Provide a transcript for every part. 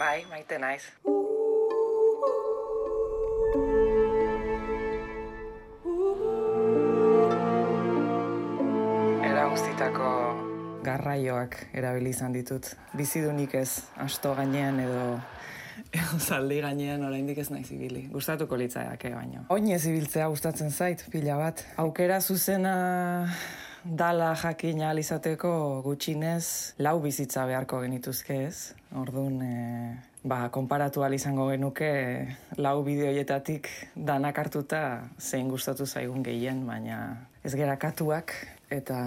Bai, maite naiz. Era guztitako garraioak erabili izan ditut. Bizidunik ez, asto gainean edo zaldi gainean oraindik ez naiz ibili. Gustatuko litzaiake baino. Oin ez ibiltzea gustatzen zait pila bat. Aukera zuzena dala jakin ahal izateko gutxinez lau bizitza beharko genituzke ez. Orduan, e, ba, konparatu izango genuke lau bideoietatik danak hartuta zein gustatu zaigun gehien, baina ez gerakatuak eta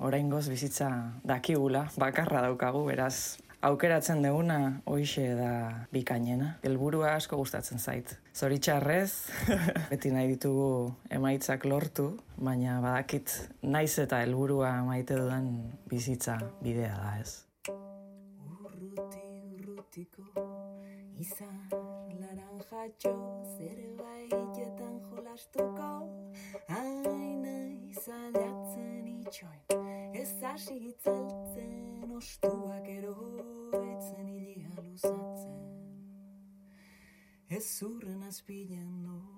oraingoz bizitza dakigula, bakarra daukagu, beraz aukeratzen deguna hoixe da bikainena. Helburua asko gustatzen zait. Zoritxarrez, beti nahi ditugu emaitzak lortu, baina badakit naiz eta helburua maite dudan bizitza bidea da ez. Urruti urrutiko izan laranjatxo zerbaitetan jolastuko aina izan jatzen itxoin ez hasi itzaltzen ostuak eroetzen ilia luzatzen. Ez zurren azpilan no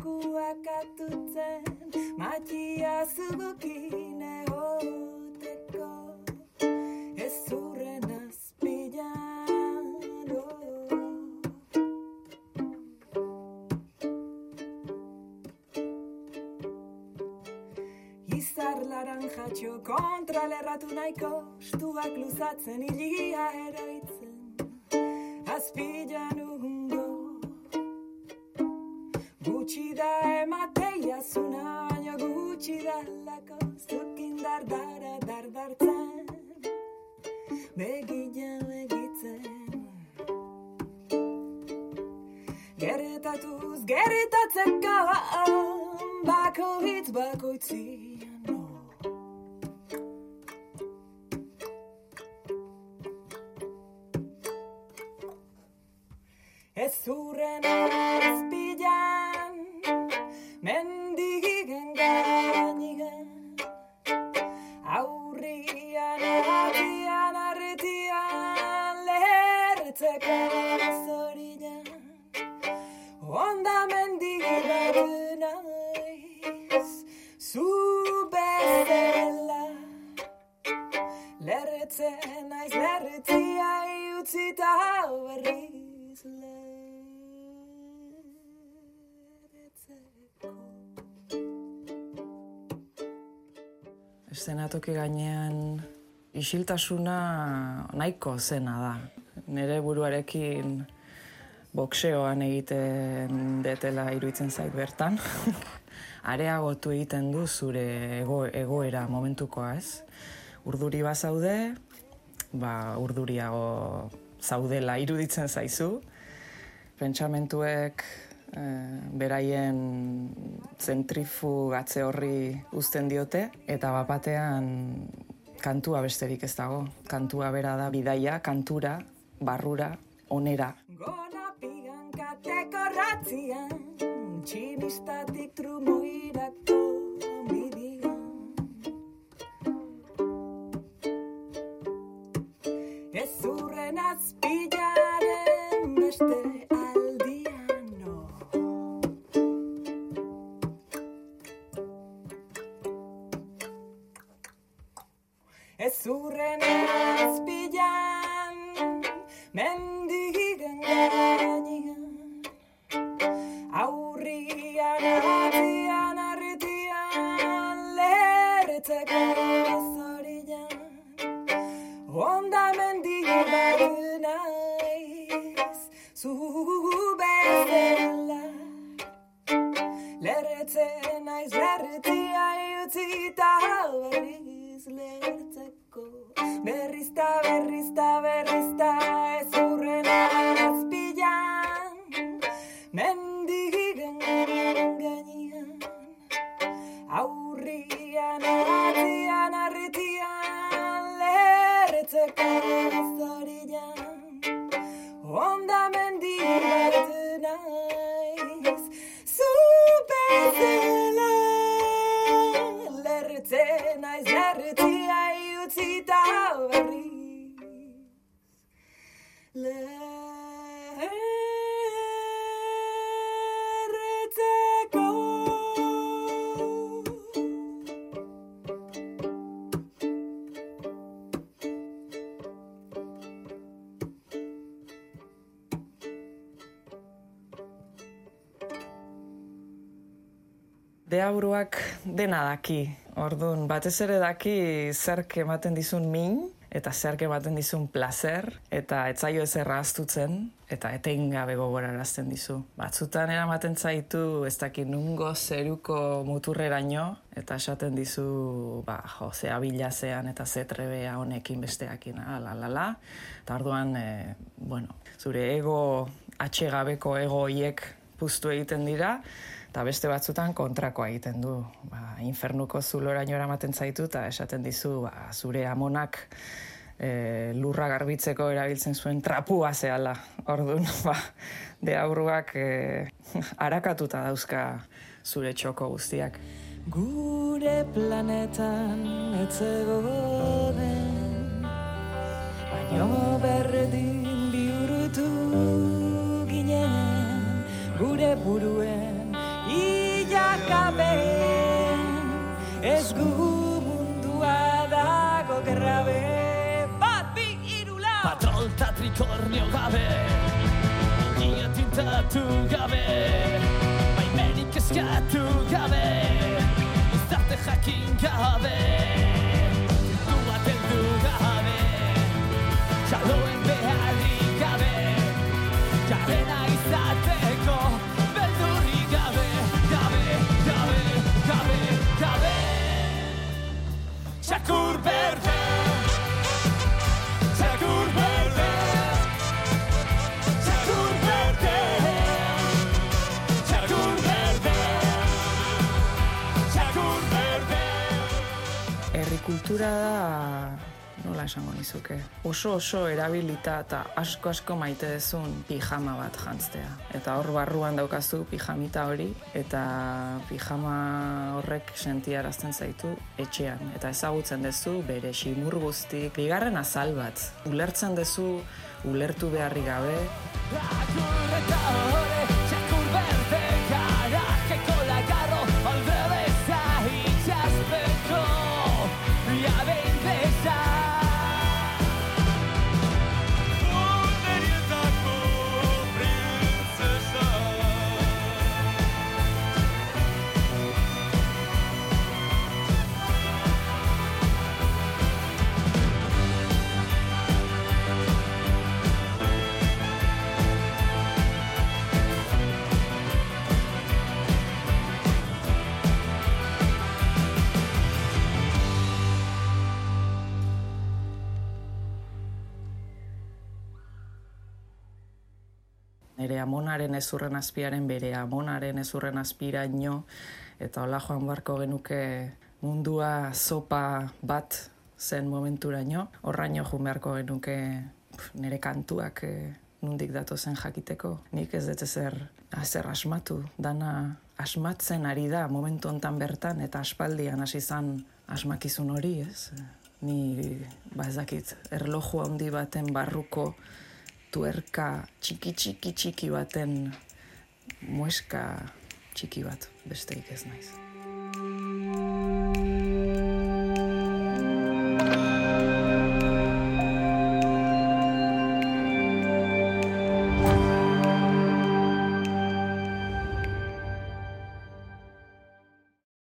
goguak atutzen Matia zugukin egoteko Ez zurren azpilan oh. Izar laranjatxo kontra lerratu nahiko Stuak luzatzen ilia eroitzen Azpilan ungo Gutxi da emateia zuna Baina gutxi da lako Zukin dardara dardartzen Begila begitzen Geretatuz geretatzeko Bako hitz bakoitzian. Ez zurren azpilan Lerretzen naiz lerretzia Utzita berriz Lerretzeko Eszenatoki gainean isiltasuna nahiko zena da. Nere buruarekin boxeoan egiten detela iruditzen zait bertan. Areagotu egiten du zure ego, egoera momentukoa ez. Urduri bazaude, ba urduriago zaudela iruditzen zaizu. Pentsamentuek eh, beraien zentrifugatze horri uzten diote eta bapatean kantua besterik ez dago. Kantua bera da bidaia, kantura, barrura, onera. Gona pigan kateko ratzian trumoirako azpilaren beste. Ez zurren azpilan mendigen gainigan Aurrian Lerretzen naiz lerretia utzita berriz lertzeko Berriz ta berriz ta berriz ta ez urren Deabruak dena daki. Orduan, batez ere daki zerk ematen dizun min, eta zerk ematen dizun placer, eta etzaio ez erraztutzen, eta etengabe gogorarazten dizu. Batzutan eramaten zaitu, ez daki nungo zeruko muturreraino, eta esaten dizu, ba, jo, zea bilazean eta ze trebea honekin besteakin, ala, la, la, eta orduan, e, bueno, zure ego, atxegabeko ego hiek puztu egiten dira, eta beste batzutan kontrakoa egiten du. Ba, infernuko zuloraino eramaten zaitu eta esaten dizu ba, zure amonak e, lurra garbitzeko erabiltzen zuen trapua zehala. Orduan, ba, de aurruak e, arakatuta dauzka zure txoko guztiak. Gure planetan etzegoden Baino berdin bihurtu Gure buruen ilakabe Ez gu mundua dago grabe. Bat, bi, irula Patrol eta trikornio gabe Ia tintatu gabe. Baimenik eskatu gabe Izarte jakin gabe. Zintu bat kultura da, nola esango nizuke, oso oso erabilita eta asko asko maite dezun pijama bat jantztea. Eta hor barruan daukazu pijamita hori, eta pijama horrek sentiarazten zaitu etxean. Eta ezagutzen duzu bere ximur guztik, bigarren azal bat. Ulertzen duzu, ulertu beharri gabe, nire amonaren ezurren azpiaren bere amonaren ezurren azpiraino eta hola joan barko genuke mundua zopa bat zen momenturaino. Horraino joan beharko genuke pf, nire kantuak eh, nundik datozen jakiteko. Nik ez dut ezer, ezer asmatu, dana asmatzen ari da momentu hontan bertan eta aspaldian hasi zan asmakizun hori, ez? Ni, ba ez dakit, erloju handi baten barruko tuerka txiki txiki txiki baten mueska txiki bat besterik ez naiz.